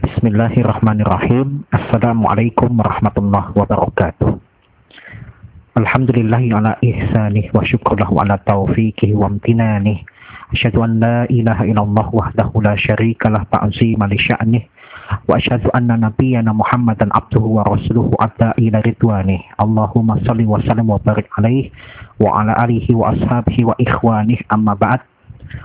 Bismillahirrahmanirrahim. Assalamualaikum warahmatullahi wabarakatuh. Alhamdulillahi ala ihsanih wa syukurlahu ala taufiqih wa amtinanih. Asyhadu an la ilaha illallah wahdahu la syarika lah ta'zima li sya'nih. Wa asyhadu anna nabiyyana Muhammadan abduhu wa rasuluhu adda ila ridwanih. Allahumma salli wa sallim wa barik alaih wa ala alihi wa ashabihi wa ikhwanih amma ba'd.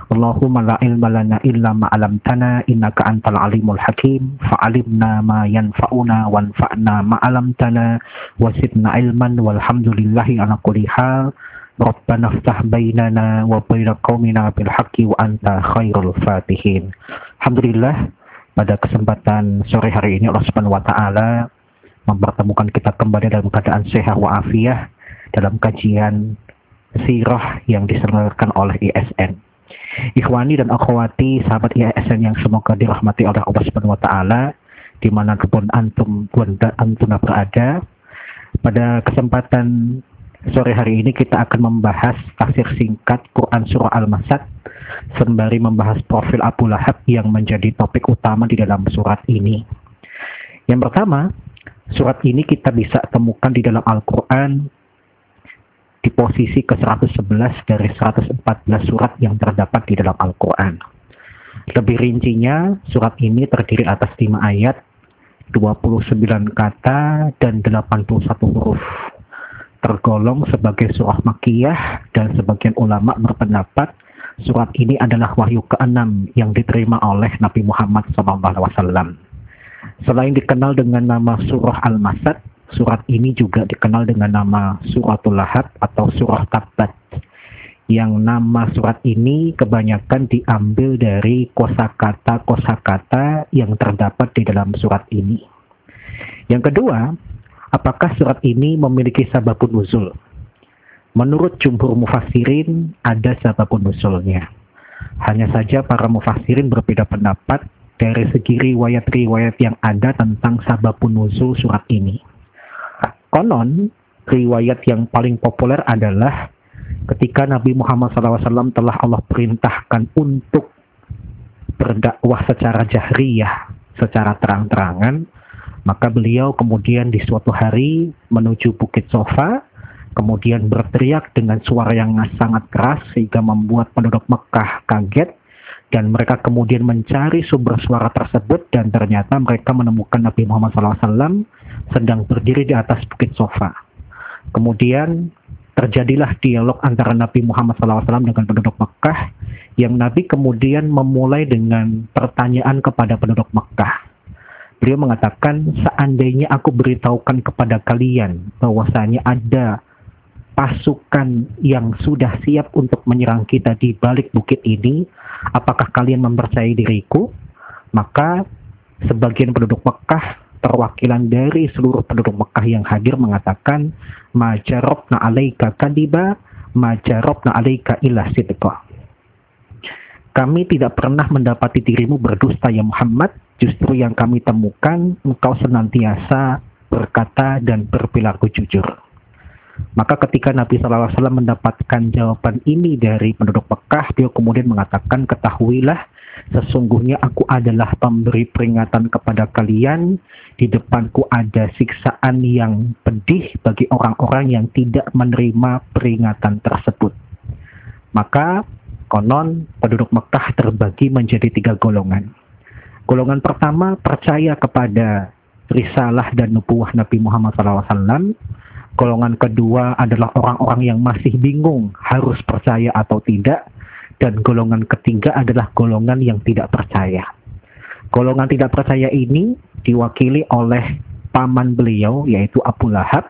Allahumma la ilma lana illa ma 'allamtana innaka antal alimul hakim fa'alimna ma yanfa'una wanfa'na ma 'allamtana wa zidna ilman walhamdulillahi ala kulli hal Rabbana ftah bainana wa baina qaumina bil haqqi wa anta khairul fatihin. Alhamdulillah pada kesempatan sore hari ini Allah Subhanahu wa taala mempertemukan kita kembali dalam keadaan sehat wa afiah dalam kajian sirah yang diselenggarakan oleh ISN. Ikhwani dan akhwati sahabat IASN yang semoga dirahmati oleh Allah Subhanahu wa taala di mana pun antum antum berada. Pada kesempatan sore hari ini kita akan membahas tafsir singkat Quran surah Al-Masad sembari membahas profil Abu Lahab yang menjadi topik utama di dalam surat ini. Yang pertama, surat ini kita bisa temukan di dalam Al-Quran di posisi ke-111 dari 114 surat yang terdapat di dalam Al-Quran. Lebih rincinya, surat ini terdiri atas 5 ayat, 29 kata, dan 81 huruf. Tergolong sebagai surah makiyah dan sebagian ulama berpendapat surat ini adalah wahyu ke-6 yang diterima oleh Nabi Muhammad SAW. Selain dikenal dengan nama surah Al-Masad, Surat ini juga dikenal dengan nama Suratul Lahab atau Surah Tabat. Yang nama surat ini kebanyakan diambil dari kosakata-kosakata yang terdapat di dalam surat ini. Yang kedua, apakah surat ini memiliki sababun nuzul? Menurut jumhur mufassirin, ada sababun nuzulnya. Hanya saja para mufassirin berbeda pendapat dari segi riwayat-riwayat yang ada tentang sababun nuzul surat ini. Konon, riwayat yang paling populer adalah ketika Nabi Muhammad SAW telah Allah perintahkan untuk berdakwah secara jahriyah, secara terang-terangan, maka beliau kemudian di suatu hari menuju Bukit Sofa, kemudian berteriak dengan suara yang sangat keras sehingga membuat penduduk Mekah kaget dan mereka kemudian mencari sumber suara tersebut dan ternyata mereka menemukan Nabi Muhammad SAW sedang berdiri di atas bukit sofa. Kemudian terjadilah dialog antara Nabi Muhammad SAW dengan penduduk Mekah yang Nabi kemudian memulai dengan pertanyaan kepada penduduk Mekah. Beliau mengatakan, seandainya aku beritahukan kepada kalian bahwasanya ada pasukan yang sudah siap untuk menyerang kita di balik bukit ini, apakah kalian mempercayai diriku? Maka sebagian penduduk Mekah perwakilan dari seluruh penduduk Mekah yang hadir mengatakan majarobna alaika kadiba majarobna alaika ila sidqa. Kami tidak pernah mendapati dirimu berdusta ya Muhammad. Justru yang kami temukan engkau senantiasa berkata dan berperilaku jujur maka ketika Nabi SAW mendapatkan jawaban ini dari penduduk Mekah, beliau kemudian mengatakan, ketahuilah Sesungguhnya aku adalah pemberi peringatan kepada kalian. Di depanku ada siksaan yang pedih bagi orang-orang yang tidak menerima peringatan tersebut. Maka konon penduduk Mekah terbagi menjadi tiga golongan. Golongan pertama percaya kepada risalah dan nubuah Nabi Muhammad SAW. Golongan kedua adalah orang-orang yang masih bingung harus percaya atau tidak. Dan golongan ketiga adalah golongan yang tidak percaya. Golongan tidak percaya ini diwakili oleh paman beliau yaitu Abu Lahab.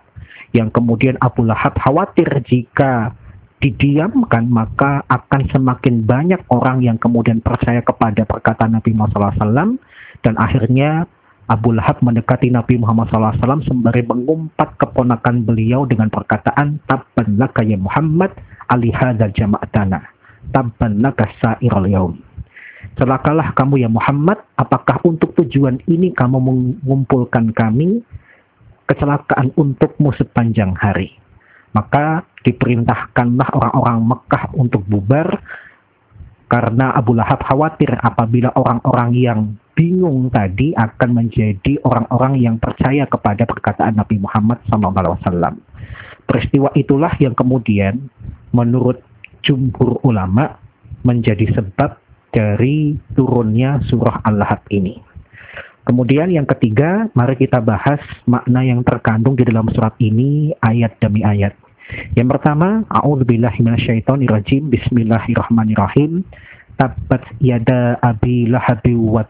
Yang kemudian Abu Lahab khawatir jika didiamkan maka akan semakin banyak orang yang kemudian percaya kepada perkataan Nabi Muhammad SAW dan akhirnya Abu Lahab mendekati Nabi Muhammad SAW sembari mengumpat keponakan beliau dengan perkataan Tabban laka ya Muhammad alihada jama'atana tabban laka sa'iral yaum. Celakalah kamu ya Muhammad, apakah untuk tujuan ini kamu mengumpulkan kami kecelakaan untukmu sepanjang hari. Maka diperintahkanlah orang-orang Mekah untuk bubar karena Abu Lahab khawatir apabila orang-orang yang bingung tadi akan menjadi orang-orang yang percaya kepada perkataan Nabi Muhammad SAW. Peristiwa itulah yang kemudian menurut jumhur ulama menjadi sebab dari turunnya surah Al-Lahab ini. Kemudian yang ketiga, mari kita bahas makna yang terkandung di dalam surat ini ayat demi ayat. Yang pertama, A'udzubillahi minasyaitonirrajim. Bismillahirrahmanirrahim. Tabat yada abi lahabi wa.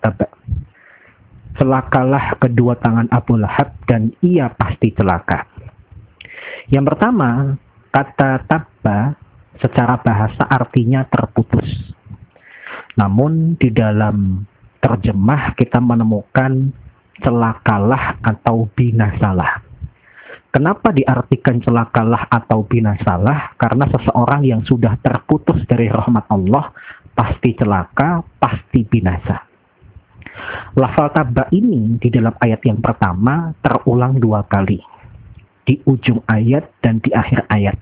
Celakalah kedua tangan Abu Lahab dan ia pasti celaka. Yang pertama, kata tabba secara bahasa artinya terputus. Namun di dalam terjemah kita menemukan celakalah atau binasalah. Kenapa diartikan celakalah atau binasalah? Karena seseorang yang sudah terputus dari rahmat Allah pasti celaka, pasti binasa. Lafal tabba ini di dalam ayat yang pertama terulang dua kali. Di ujung ayat dan di akhir ayat.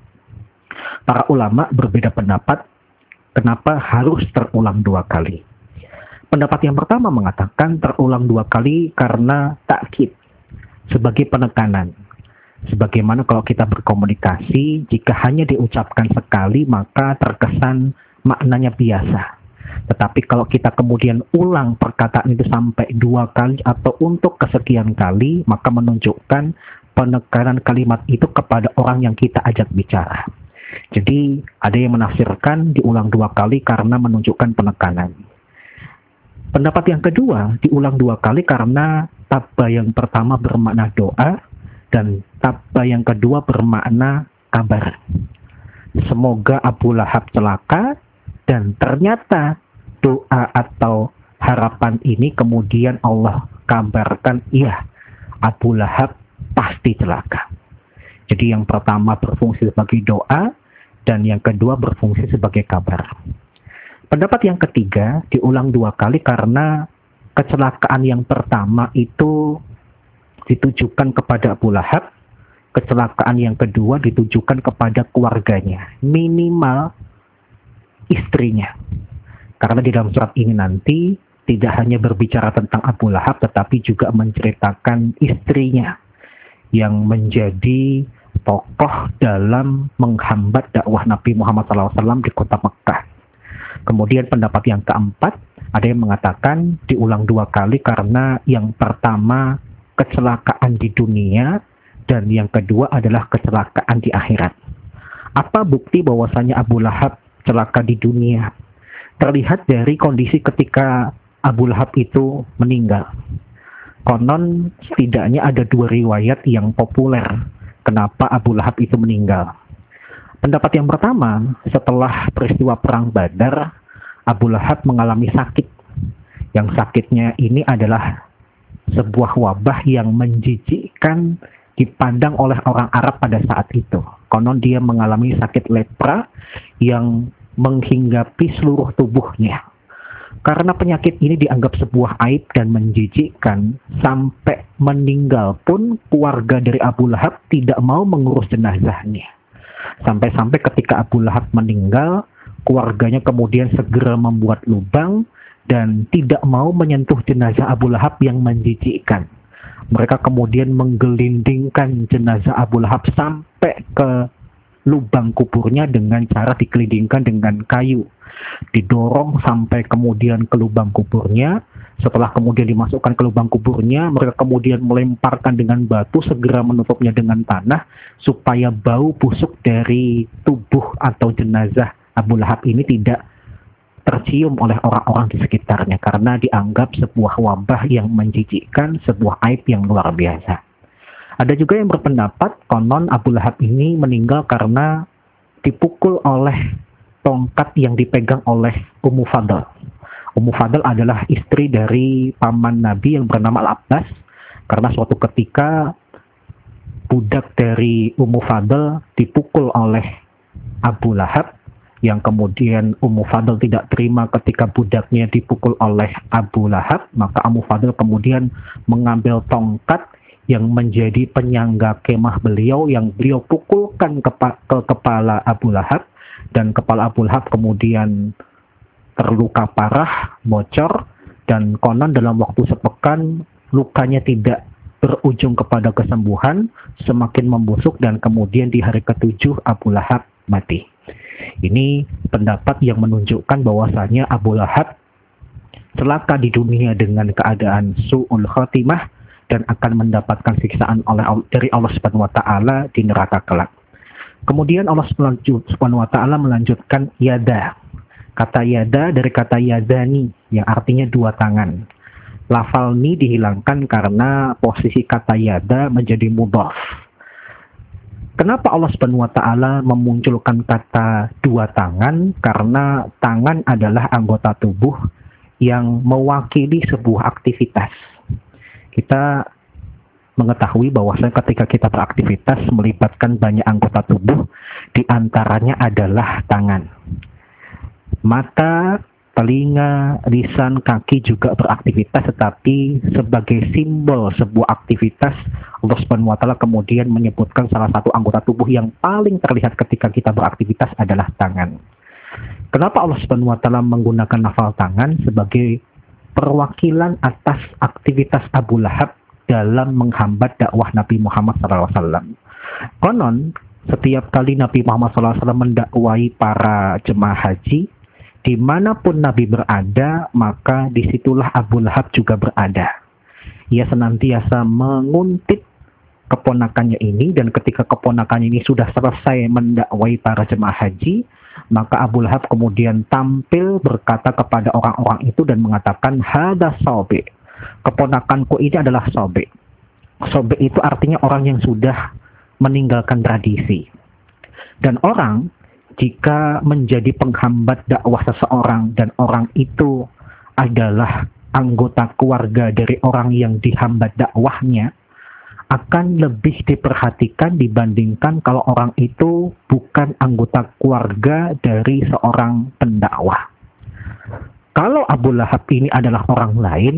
Para ulama berbeda pendapat Kenapa harus terulang dua kali? Pendapat yang pertama mengatakan terulang dua kali karena takkid sebagai penekanan. Sebagaimana kalau kita berkomunikasi, jika hanya diucapkan sekali maka terkesan maknanya biasa. Tetapi kalau kita kemudian ulang perkataan itu sampai dua kali atau untuk kesekian kali, maka menunjukkan penekanan kalimat itu kepada orang yang kita ajak bicara. Jadi ada yang menafsirkan diulang dua kali karena menunjukkan penekanan. Pendapat yang kedua diulang dua kali karena tabba yang pertama bermakna doa dan tabba yang kedua bermakna kabar. Semoga Abu Lahab celaka dan ternyata doa atau harapan ini kemudian Allah kabarkan iya Abu Lahab pasti celaka. Jadi yang pertama berfungsi sebagai doa, dan yang kedua berfungsi sebagai kabar. Pendapat yang ketiga diulang dua kali karena kecelakaan yang pertama itu ditujukan kepada Abu Lahab, kecelakaan yang kedua ditujukan kepada keluarganya, minimal istrinya. Karena di dalam surat ini nanti tidak hanya berbicara tentang Abu Lahab tetapi juga menceritakan istrinya yang menjadi tokoh dalam menghambat dakwah Nabi Muhammad SAW di kota Mekah. Kemudian pendapat yang keempat, ada yang mengatakan diulang dua kali karena yang pertama kecelakaan di dunia dan yang kedua adalah kecelakaan di akhirat. Apa bukti bahwasanya Abu Lahab celaka di dunia? Terlihat dari kondisi ketika Abu Lahab itu meninggal. Konon setidaknya ada dua riwayat yang populer kenapa Abu Lahab itu meninggal. Pendapat yang pertama, setelah peristiwa perang Badar, Abu Lahab mengalami sakit. Yang sakitnya ini adalah sebuah wabah yang menjijikkan dipandang oleh orang Arab pada saat itu. Konon dia mengalami sakit lepra yang menghinggapi seluruh tubuhnya. Karena penyakit ini dianggap sebuah aib dan menjijikkan, sampai meninggal pun keluarga dari Abu Lahab tidak mau mengurus jenazahnya. Sampai-sampai ketika Abu Lahab meninggal, keluarganya kemudian segera membuat lubang dan tidak mau menyentuh jenazah Abu Lahab yang menjijikkan. Mereka kemudian menggelindingkan jenazah Abu Lahab sampai ke lubang kuburnya dengan cara dikelilingkan dengan kayu. Didorong sampai kemudian ke lubang kuburnya. Setelah kemudian dimasukkan ke lubang kuburnya, mereka kemudian melemparkan dengan batu, segera menutupnya dengan tanah, supaya bau busuk dari tubuh atau jenazah Abu Lahab ini tidak tercium oleh orang-orang di sekitarnya karena dianggap sebuah wabah yang menjijikkan, sebuah aib yang luar biasa. Ada juga yang berpendapat konon Abu Lahab ini meninggal karena dipukul oleh tongkat yang dipegang oleh Ummu Fadl. Ummu Fadl adalah istri dari paman Nabi yang bernama Al-Abbas karena suatu ketika budak dari Ummu Fadl dipukul oleh Abu Lahab yang kemudian Ummu Fadl tidak terima ketika budaknya dipukul oleh Abu Lahab, maka Ummu Fadl kemudian mengambil tongkat yang menjadi penyangga kemah beliau yang beliau pukulkan ke, ke kepala Abu Lahab dan kepala Abu Lahab kemudian terluka parah, bocor dan konon dalam waktu sepekan lukanya tidak berujung kepada kesembuhan, semakin membusuk dan kemudian di hari ketujuh Abu Lahab mati. Ini pendapat yang menunjukkan bahwasanya Abu Lahab celaka di dunia dengan keadaan su'ul khatimah dan akan mendapatkan siksaan oleh dari Allah Subhanahu wa taala di neraka kelak. Kemudian Allah Subhanahu wa taala melanjutkan yada. Kata yada dari kata yadani yang artinya dua tangan. Lafal ni dihilangkan karena posisi kata yada menjadi mudhaf. Kenapa Allah Subhanahu wa taala memunculkan kata dua tangan? Karena tangan adalah anggota tubuh yang mewakili sebuah aktivitas. Kita mengetahui bahwasanya ketika kita beraktivitas melibatkan banyak anggota tubuh, di antaranya adalah tangan. Mata telinga, lisan, kaki juga beraktivitas tetapi sebagai simbol sebuah aktivitas Allah Subhanahu wa taala kemudian menyebutkan salah satu anggota tubuh yang paling terlihat ketika kita beraktivitas adalah tangan. Kenapa Allah Subhanahu wa taala menggunakan nafal tangan sebagai perwakilan atas aktivitas Abu Lahab dalam menghambat dakwah Nabi Muhammad SAW. Konon, setiap kali Nabi Muhammad SAW mendakwai para jemaah haji, di mana pun Nabi berada, maka di situlah Abu Lahab juga berada. Ia senantiasa menguntit keponakannya ini dan ketika keponakannya ini sudah selesai mendakwai para jemaah haji, maka Abu Lahab kemudian tampil berkata kepada orang-orang itu dan mengatakan hada sobe. Keponakanku ini adalah sobe. Sobe itu artinya orang yang sudah meninggalkan tradisi. Dan orang jika menjadi penghambat dakwah seseorang dan orang itu adalah anggota keluarga dari orang yang dihambat dakwahnya, akan lebih diperhatikan dibandingkan kalau orang itu bukan anggota keluarga dari seorang pendakwah. Kalau Abu Lahab ini adalah orang lain,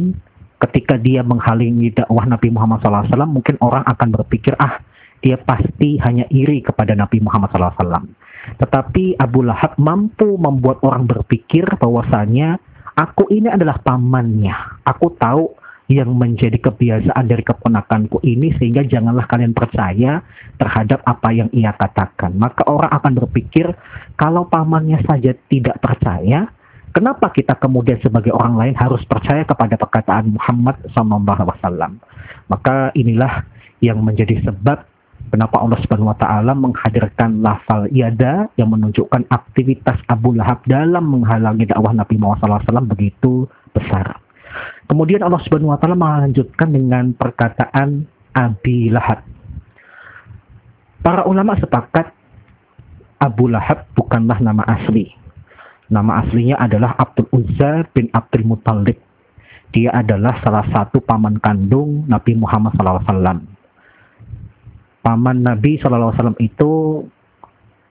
ketika dia menghalangi dakwah Nabi Muhammad SAW, mungkin orang akan berpikir, ah, dia pasti hanya iri kepada Nabi Muhammad SAW. Tetapi Abu Lahab mampu membuat orang berpikir bahwasanya aku ini adalah pamannya. Aku tahu yang menjadi kebiasaan dari keponakanku ini sehingga janganlah kalian percaya terhadap apa yang ia katakan. Maka orang akan berpikir kalau pamannya saja tidak percaya, kenapa kita kemudian sebagai orang lain harus percaya kepada perkataan Muhammad SAW? Maka inilah yang menjadi sebab Kenapa Allah Subhanahu wa taala menghadirkan lafal yada yang menunjukkan aktivitas Abu Lahab dalam menghalangi dakwah Nabi Muhammad SAW begitu besar. Kemudian Allah Subhanahu wa taala melanjutkan dengan perkataan Abi Lahab. Para ulama sepakat Abu Lahab bukanlah nama asli. Nama aslinya adalah Abdul Uzza bin Abdul Muttalib. Dia adalah salah satu paman kandung Nabi Muhammad SAW paman Nabi SAW itu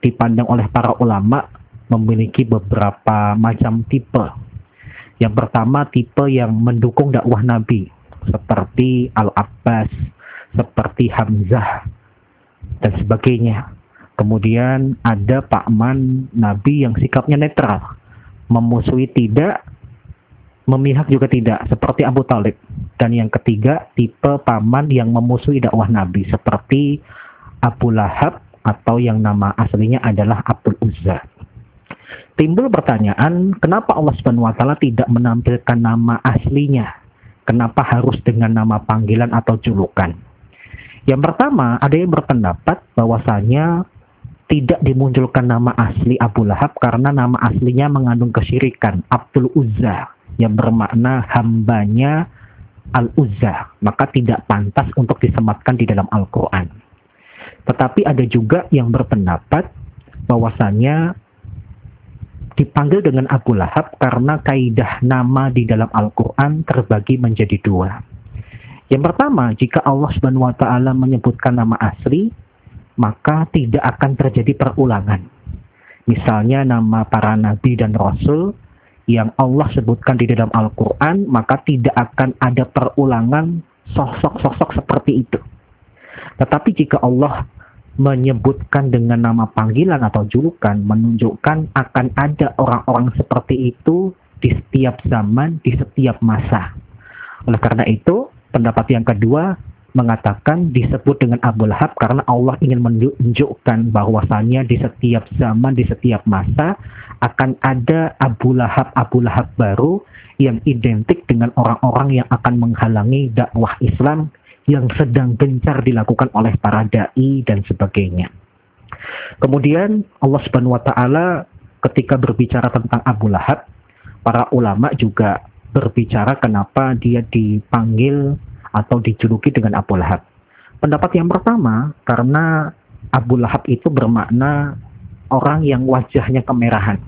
dipandang oleh para ulama memiliki beberapa macam tipe. Yang pertama tipe yang mendukung dakwah Nabi seperti Al-Abbas, seperti Hamzah dan sebagainya. Kemudian ada pakman Nabi yang sikapnya netral, memusuhi tidak, memihak juga tidak, seperti Abu Talib. Dan yang ketiga, tipe paman yang memusuhi dakwah Nabi, seperti Abu Lahab atau yang nama aslinya adalah Abdul Uzza. Timbul pertanyaan, kenapa Allah Subhanahu wa taala tidak menampilkan nama aslinya? Kenapa harus dengan nama panggilan atau julukan? Yang pertama, ada yang berpendapat bahwasanya tidak dimunculkan nama asli Abu Lahab karena nama aslinya mengandung kesyirikan, Abdul Uzza yang bermakna hambanya Al-Uzza, maka tidak pantas untuk disematkan di dalam Al-Quran. Tetapi ada juga yang berpendapat bahwasanya dipanggil dengan Abu Lahab karena kaidah nama di dalam Al-Quran terbagi menjadi dua. Yang pertama, jika Allah Subhanahu wa taala menyebutkan nama asli, maka tidak akan terjadi perulangan. Misalnya nama para nabi dan rasul yang Allah sebutkan di dalam Al-Quran, maka tidak akan ada perulangan sosok-sosok seperti itu. Tetapi jika Allah menyebutkan dengan nama panggilan atau julukan, menunjukkan akan ada orang-orang seperti itu di setiap zaman, di setiap masa. Oleh karena itu, pendapat yang kedua mengatakan disebut dengan Abu Lahab karena Allah ingin menunjukkan bahwasannya di setiap zaman, di setiap masa akan ada Abu Lahab, Abu Lahab baru yang identik dengan orang-orang yang akan menghalangi dakwah Islam yang sedang gencar dilakukan oleh para dai dan sebagainya. Kemudian Allah Subhanahu wa taala ketika berbicara tentang Abu Lahab, para ulama juga berbicara kenapa dia dipanggil atau dijuluki dengan Abu Lahab. Pendapat yang pertama, karena Abu Lahab itu bermakna orang yang wajahnya kemerahan.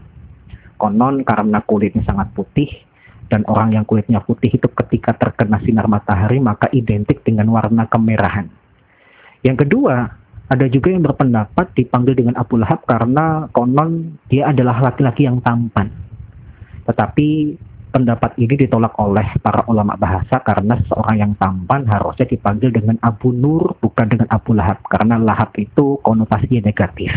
Konon karena kulitnya sangat putih, dan orang yang kulitnya putih itu ketika terkena sinar matahari maka identik dengan warna kemerahan. Yang kedua, ada juga yang berpendapat dipanggil dengan Abu Lahab karena konon dia adalah laki-laki yang tampan. Tetapi pendapat ini ditolak oleh para ulama bahasa karena seorang yang tampan harusnya dipanggil dengan Abu Nur bukan dengan Abu Lahab karena Lahab itu konotasinya negatif.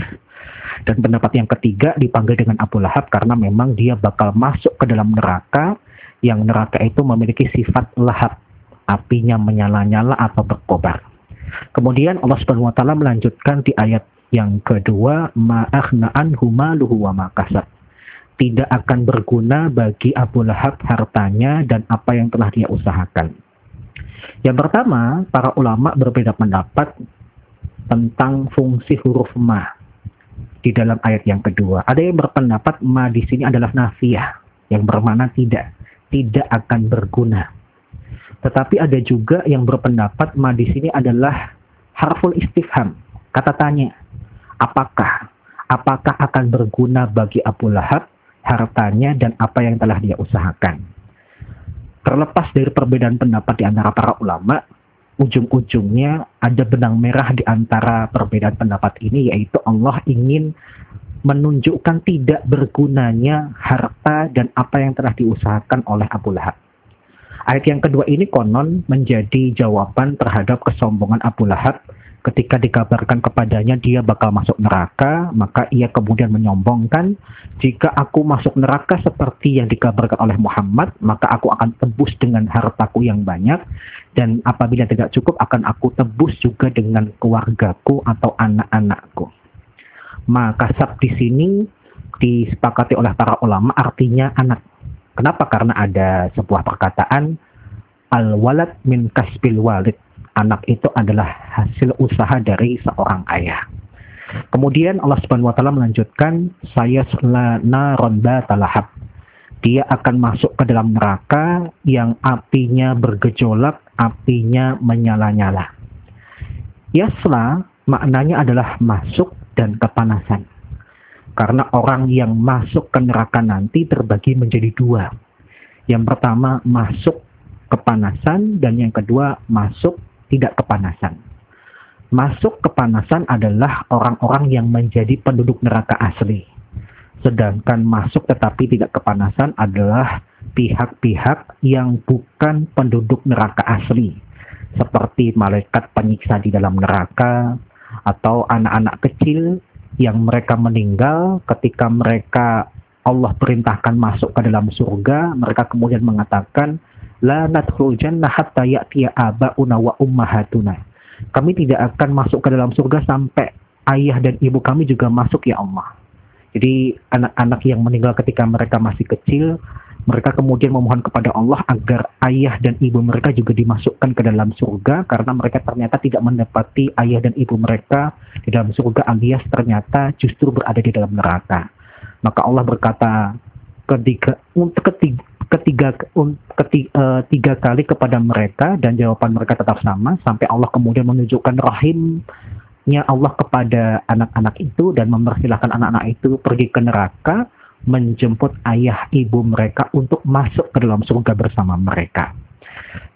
Dan pendapat yang ketiga dipanggil dengan Abu Lahab karena memang dia bakal masuk ke dalam neraka yang neraka itu memiliki sifat lahab, apinya menyala-nyala atau berkobar. Kemudian Allah Subhanahu wa taala melanjutkan di ayat yang kedua, ma'akhna humaluhu wa makasab tidak akan berguna bagi Abu Lahab hartanya dan apa yang telah dia usahakan. Yang pertama, para ulama berbeda pendapat tentang fungsi huruf ma di dalam ayat yang kedua. Ada yang berpendapat ma di sini adalah nafiyah, yang bermakna tidak, tidak akan berguna. Tetapi ada juga yang berpendapat ma di sini adalah harful istifham, kata tanya. Apakah? Apakah akan berguna bagi Abu Lahab hartanya, dan apa yang telah dia usahakan. Terlepas dari perbedaan pendapat di antara para ulama, ujung-ujungnya ada benang merah di antara perbedaan pendapat ini, yaitu Allah ingin menunjukkan tidak bergunanya harta dan apa yang telah diusahakan oleh Abu Lahab. Ayat yang kedua ini konon menjadi jawaban terhadap kesombongan Abu Lahab ketika dikabarkan kepadanya dia bakal masuk neraka, maka ia kemudian menyombongkan, jika aku masuk neraka seperti yang dikabarkan oleh Muhammad, maka aku akan tebus dengan hartaku yang banyak, dan apabila tidak cukup akan aku tebus juga dengan keluargaku atau anak-anakku. Maka sab di sini disepakati oleh para ulama artinya anak. Kenapa? Karena ada sebuah perkataan al-walad min kasbil walid anak itu adalah hasil usaha dari seorang ayah. Kemudian Allah Subhanahu wa taala melanjutkan saya naron talahab. Dia akan masuk ke dalam neraka yang apinya bergejolak, apinya menyala-nyala. Yasla maknanya adalah masuk dan kepanasan. Karena orang yang masuk ke neraka nanti terbagi menjadi dua. Yang pertama masuk kepanasan dan yang kedua masuk tidak kepanasan. Masuk kepanasan adalah orang-orang yang menjadi penduduk neraka asli. Sedangkan masuk tetapi tidak kepanasan adalah pihak-pihak yang bukan penduduk neraka asli. Seperti malaikat penyiksa di dalam neraka atau anak-anak kecil yang mereka meninggal ketika mereka Allah perintahkan masuk ke dalam surga, mereka kemudian mengatakan, La nadkhul jannah hatta ya'tiya aba'una wa ummahatuna. Kami tidak akan masuk ke dalam surga sampai ayah dan ibu kami juga masuk ya Allah. Jadi anak-anak yang meninggal ketika mereka masih kecil, mereka kemudian memohon kepada Allah agar ayah dan ibu mereka juga dimasukkan ke dalam surga karena mereka ternyata tidak mendapati ayah dan ibu mereka di dalam surga alias ternyata justru berada di dalam neraka. Maka Allah berkata ketiga untuk ketiga ketiga, ketiga, uh, tiga kali kepada mereka dan jawaban mereka tetap sama sampai Allah kemudian menunjukkan rahimnya Allah kepada anak-anak itu dan mempersilahkan anak-anak itu pergi ke neraka menjemput ayah ibu mereka untuk masuk ke dalam surga bersama mereka.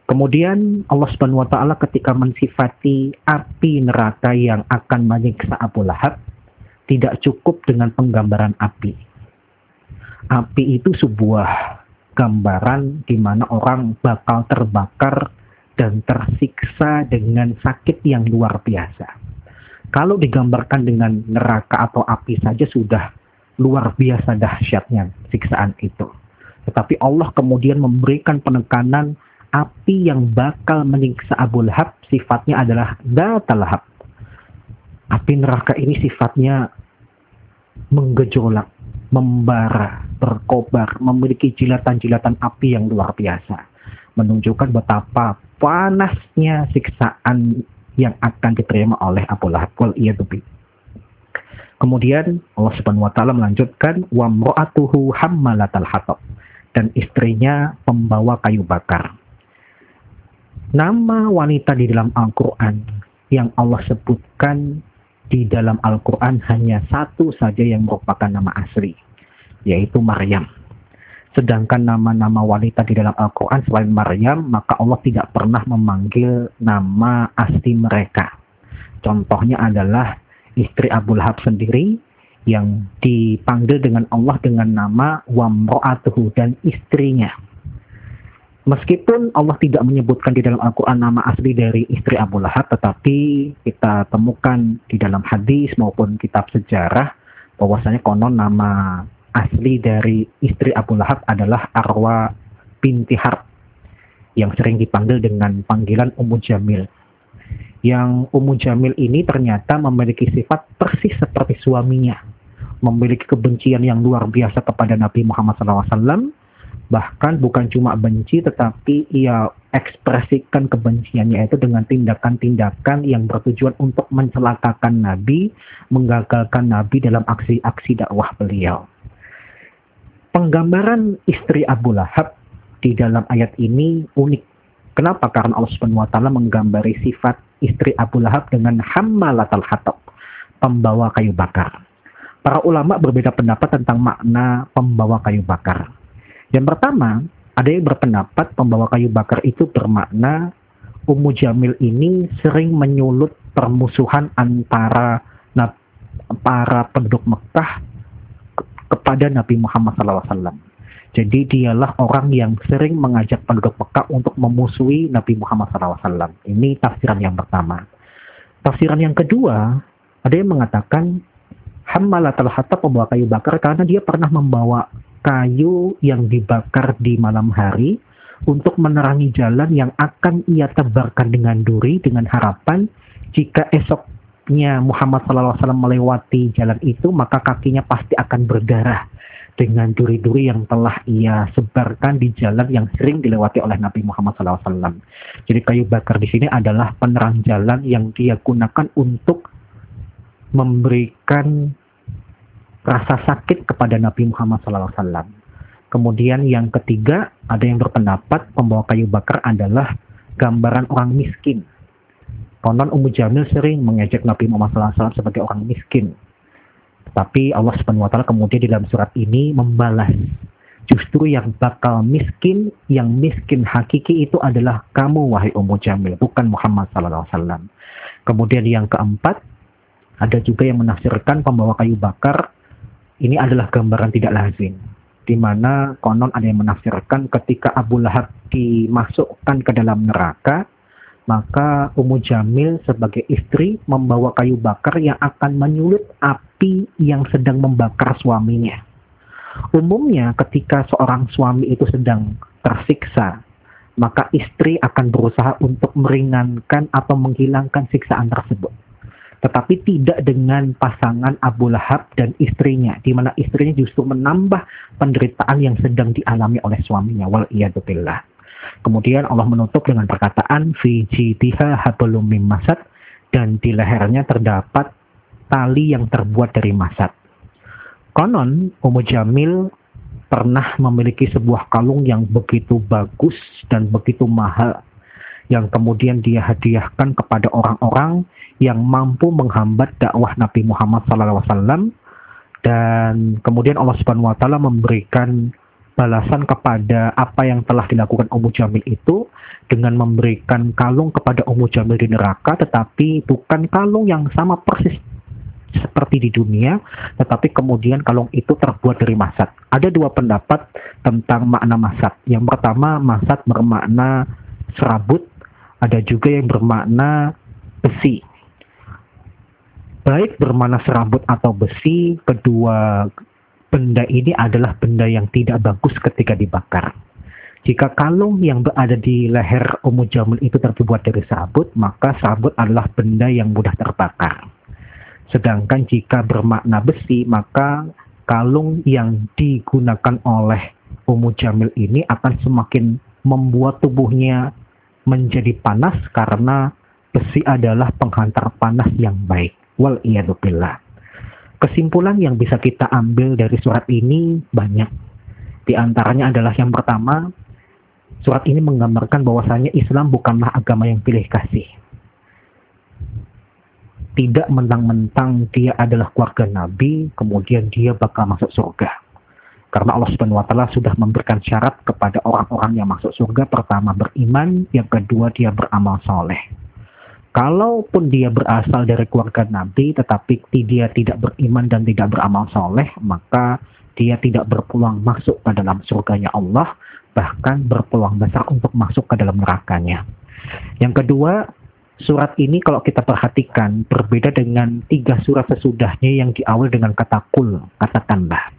Kemudian Allah Subhanahu wa taala ketika mensifati api neraka yang akan menyiksa Abu Lahab tidak cukup dengan penggambaran api. Api itu sebuah gambaran di mana orang bakal terbakar dan tersiksa dengan sakit yang luar biasa. Kalau digambarkan dengan neraka atau api saja sudah luar biasa dahsyatnya siksaan itu. Tetapi Allah kemudian memberikan penekanan api yang bakal menyiksa Abu Lahab sifatnya adalah datalahab. Api neraka ini sifatnya menggejolak, membara, berkobar, memiliki jilatan-jilatan api yang luar biasa. Menunjukkan betapa panasnya siksaan yang akan diterima oleh Abu Lahab. Wal Kemudian Allah Subhanahu wa taala melanjutkan wa mra'atuhu hammalatal hatab dan istrinya pembawa kayu bakar. Nama wanita di dalam Al-Qur'an yang Allah sebutkan di dalam Al-Quran hanya satu saja yang merupakan nama asli, yaitu Maryam. Sedangkan nama-nama wanita di dalam Al-Quran selain Maryam, maka Allah tidak pernah memanggil nama asli mereka. Contohnya adalah istri Abu Lahab sendiri yang dipanggil dengan Allah dengan nama Wamro'atuhu dan istrinya. Meskipun Allah tidak menyebutkan di dalam Al-Quran nama asli dari istri Abu Lahab, tetapi kita temukan di dalam hadis maupun kitab sejarah bahwasanya konon nama asli dari istri Abu Lahab adalah Arwa binti Harb yang sering dipanggil dengan panggilan Ummu Jamil. Yang Ummu Jamil ini ternyata memiliki sifat persis seperti suaminya, memiliki kebencian yang luar biasa kepada Nabi Muhammad SAW, Bahkan bukan cuma benci tetapi ia ekspresikan kebenciannya itu dengan tindakan-tindakan yang bertujuan untuk mencelakakan Nabi, menggagalkan Nabi dalam aksi-aksi dakwah beliau. Penggambaran istri Abu Lahab di dalam ayat ini unik. Kenapa? Karena Allah Subhanahu wa menggambari sifat istri Abu Lahab dengan hammalatal hatab, pembawa kayu bakar. Para ulama berbeda pendapat tentang makna pembawa kayu bakar. Yang pertama, ada yang berpendapat pembawa kayu bakar itu bermakna Ummu Jamil ini sering menyulut permusuhan antara para penduduk Mekah kepada Nabi Muhammad SAW. Jadi dialah orang yang sering mengajak penduduk Mekah untuk memusuhi Nabi Muhammad SAW. Ini tafsiran yang pertama. Tafsiran yang kedua, ada yang mengatakan Hammalatul Hatta pembawa kayu bakar karena dia pernah membawa kayu yang dibakar di malam hari untuk menerangi jalan yang akan ia tebarkan dengan duri dengan harapan jika esoknya Muhammad SAW melewati jalan itu maka kakinya pasti akan berdarah dengan duri-duri yang telah ia sebarkan di jalan yang sering dilewati oleh Nabi Muhammad SAW. Jadi kayu bakar di sini adalah penerang jalan yang dia gunakan untuk memberikan rasa sakit kepada Nabi Muhammad SAW. Kemudian yang ketiga, ada yang berpendapat pembawa kayu bakar adalah gambaran orang miskin. Konon Ummu Jamil sering mengejek Nabi Muhammad SAW sebagai orang miskin. Tapi Allah Subhanahu wa taala kemudian di dalam surat ini membalas justru yang bakal miskin, yang miskin hakiki itu adalah kamu wahai Ummu Jamil, bukan Muhammad SAW. Kemudian yang keempat, ada juga yang menafsirkan pembawa kayu bakar ini adalah gambaran tidak lazim di mana konon ada yang menafsirkan ketika Abu Lahab dimasukkan ke dalam neraka maka Ummu Jamil sebagai istri membawa kayu bakar yang akan menyulut api yang sedang membakar suaminya. Umumnya ketika seorang suami itu sedang tersiksa, maka istri akan berusaha untuk meringankan atau menghilangkan siksaan tersebut tetapi tidak dengan pasangan Abu Lahab dan istrinya, di mana istrinya justru menambah penderitaan yang sedang dialami oleh suaminya. Wal billah. Kemudian Allah menutup dengan perkataan fi jitiha hablum masad dan di lehernya terdapat tali yang terbuat dari masad. Konon Ummu Jamil pernah memiliki sebuah kalung yang begitu bagus dan begitu mahal yang kemudian dia hadiahkan kepada orang-orang yang mampu menghambat dakwah Nabi Muhammad SAW dan kemudian Allah Subhanahu wa taala memberikan balasan kepada apa yang telah dilakukan Ummu Jamil itu dengan memberikan kalung kepada Ummu Jamil di neraka tetapi bukan kalung yang sama persis seperti di dunia, tetapi kemudian kalung itu terbuat dari masat. Ada dua pendapat tentang makna masat. Yang pertama, masat bermakna serabut ada juga yang bermakna besi. Baik bermakna serabut atau besi, kedua benda ini adalah benda yang tidak bagus ketika dibakar. Jika kalung yang berada di leher Ummu Jamil itu terbuat dari sabut, maka sabut adalah benda yang mudah terbakar. Sedangkan jika bermakna besi, maka kalung yang digunakan oleh Ummu Jamil ini akan semakin membuat tubuhnya menjadi panas karena besi adalah penghantar panas yang baik. Wal billah. Kesimpulan yang bisa kita ambil dari surat ini banyak. Di antaranya adalah yang pertama, surat ini menggambarkan bahwasanya Islam bukanlah agama yang pilih kasih. Tidak mentang-mentang dia adalah keluarga Nabi, kemudian dia bakal masuk surga. Karena Allah Subhanahu wa taala sudah memberikan syarat kepada orang-orang yang masuk surga, pertama beriman, yang kedua dia beramal soleh kalaupun dia berasal dari keluarga Nabi tetapi dia tidak beriman dan tidak beramal soleh, maka dia tidak berpeluang masuk ke dalam surganya Allah, bahkan berpeluang besar untuk masuk ke dalam nerakanya. Yang kedua, surat ini kalau kita perhatikan berbeda dengan tiga surat sesudahnya yang diawali dengan kata kul, kata tambah.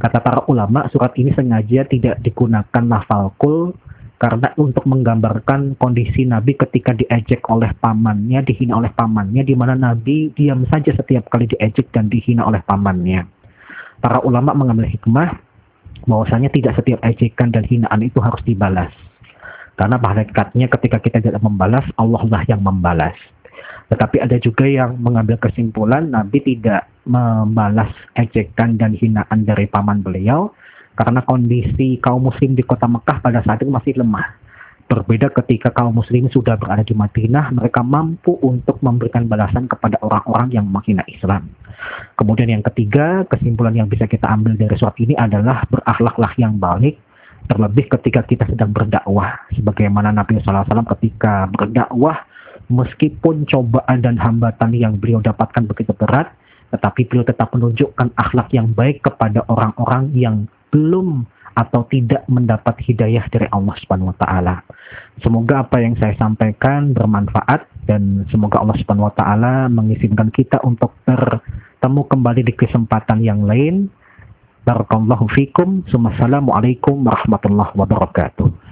Kata para ulama, surat ini sengaja tidak digunakan lafal kul karena untuk menggambarkan kondisi Nabi ketika diejek oleh pamannya, dihina oleh pamannya, di mana Nabi diam saja setiap kali diejek dan dihina oleh pamannya. Para ulama mengambil hikmah bahwasanya tidak setiap ejekan dan hinaan itu harus dibalas. Karena hakikatnya ketika kita tidak membalas, Allah lah yang membalas. Tetapi ada juga yang mengambil kesimpulan Nabi tidak membalas ejekan dan hinaan dari paman beliau, karena kondisi kaum muslim di kota Mekah pada saat itu masih lemah. Berbeda ketika kaum muslim sudah berada di Madinah, mereka mampu untuk memberikan balasan kepada orang-orang yang menghina Islam. Kemudian yang ketiga, kesimpulan yang bisa kita ambil dari surat ini adalah berakhlaklah yang baik, terlebih ketika kita sedang berdakwah. Sebagaimana Nabi SAW ketika berdakwah, meskipun cobaan dan hambatan yang beliau dapatkan begitu berat, tetapi beliau tetap menunjukkan akhlak yang baik kepada orang-orang yang belum atau tidak mendapat hidayah dari Allah Subhanahu wa taala. Semoga apa yang saya sampaikan bermanfaat dan semoga Allah Subhanahu wa taala mengizinkan kita untuk bertemu kembali di kesempatan yang lain. Barakallahu fikum. Wassalamualaikum warahmatullahi wabarakatuh.